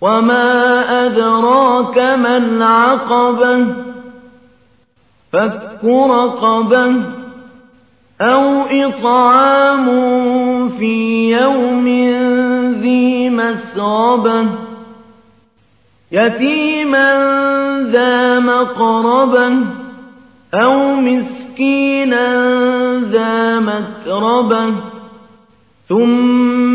وما أدراك ما العقبة فك رقبة أو إطعام في يوم ذي مسربة يتيما ذا مقربة أو مسكينا ذا متربة ثم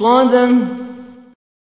مُّؤْصَدَةٌ